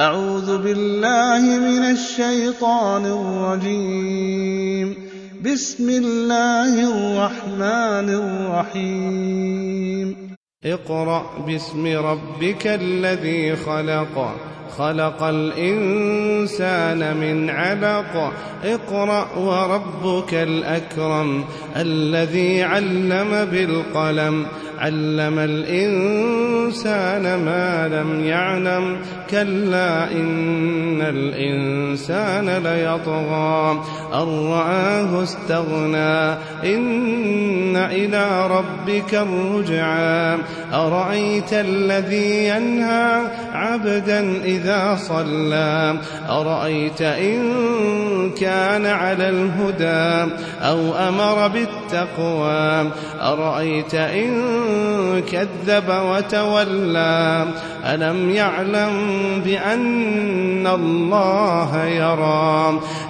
أعوذ بالله من الشيطان الرجيم. بسم الله الرحمن الرحيم. اقرأ باسم ربك الذي خلق. خلق الإنسان من علق اقرأ وربك الأكرم. الذي علم بالقلم. علم الإنسان ما لم يعلم كلا إن الإنسان ليطغى أن رآه استغنى إن إلى ربك الرجعى. أرأيت الذي ينهى عبدا إذا صلى؟ أرأيت إن كان على الهدى أو أمر بالتقوى؟ أرأيت إن كذب وتولى؟ ألم يعلم بأن الله يرى؟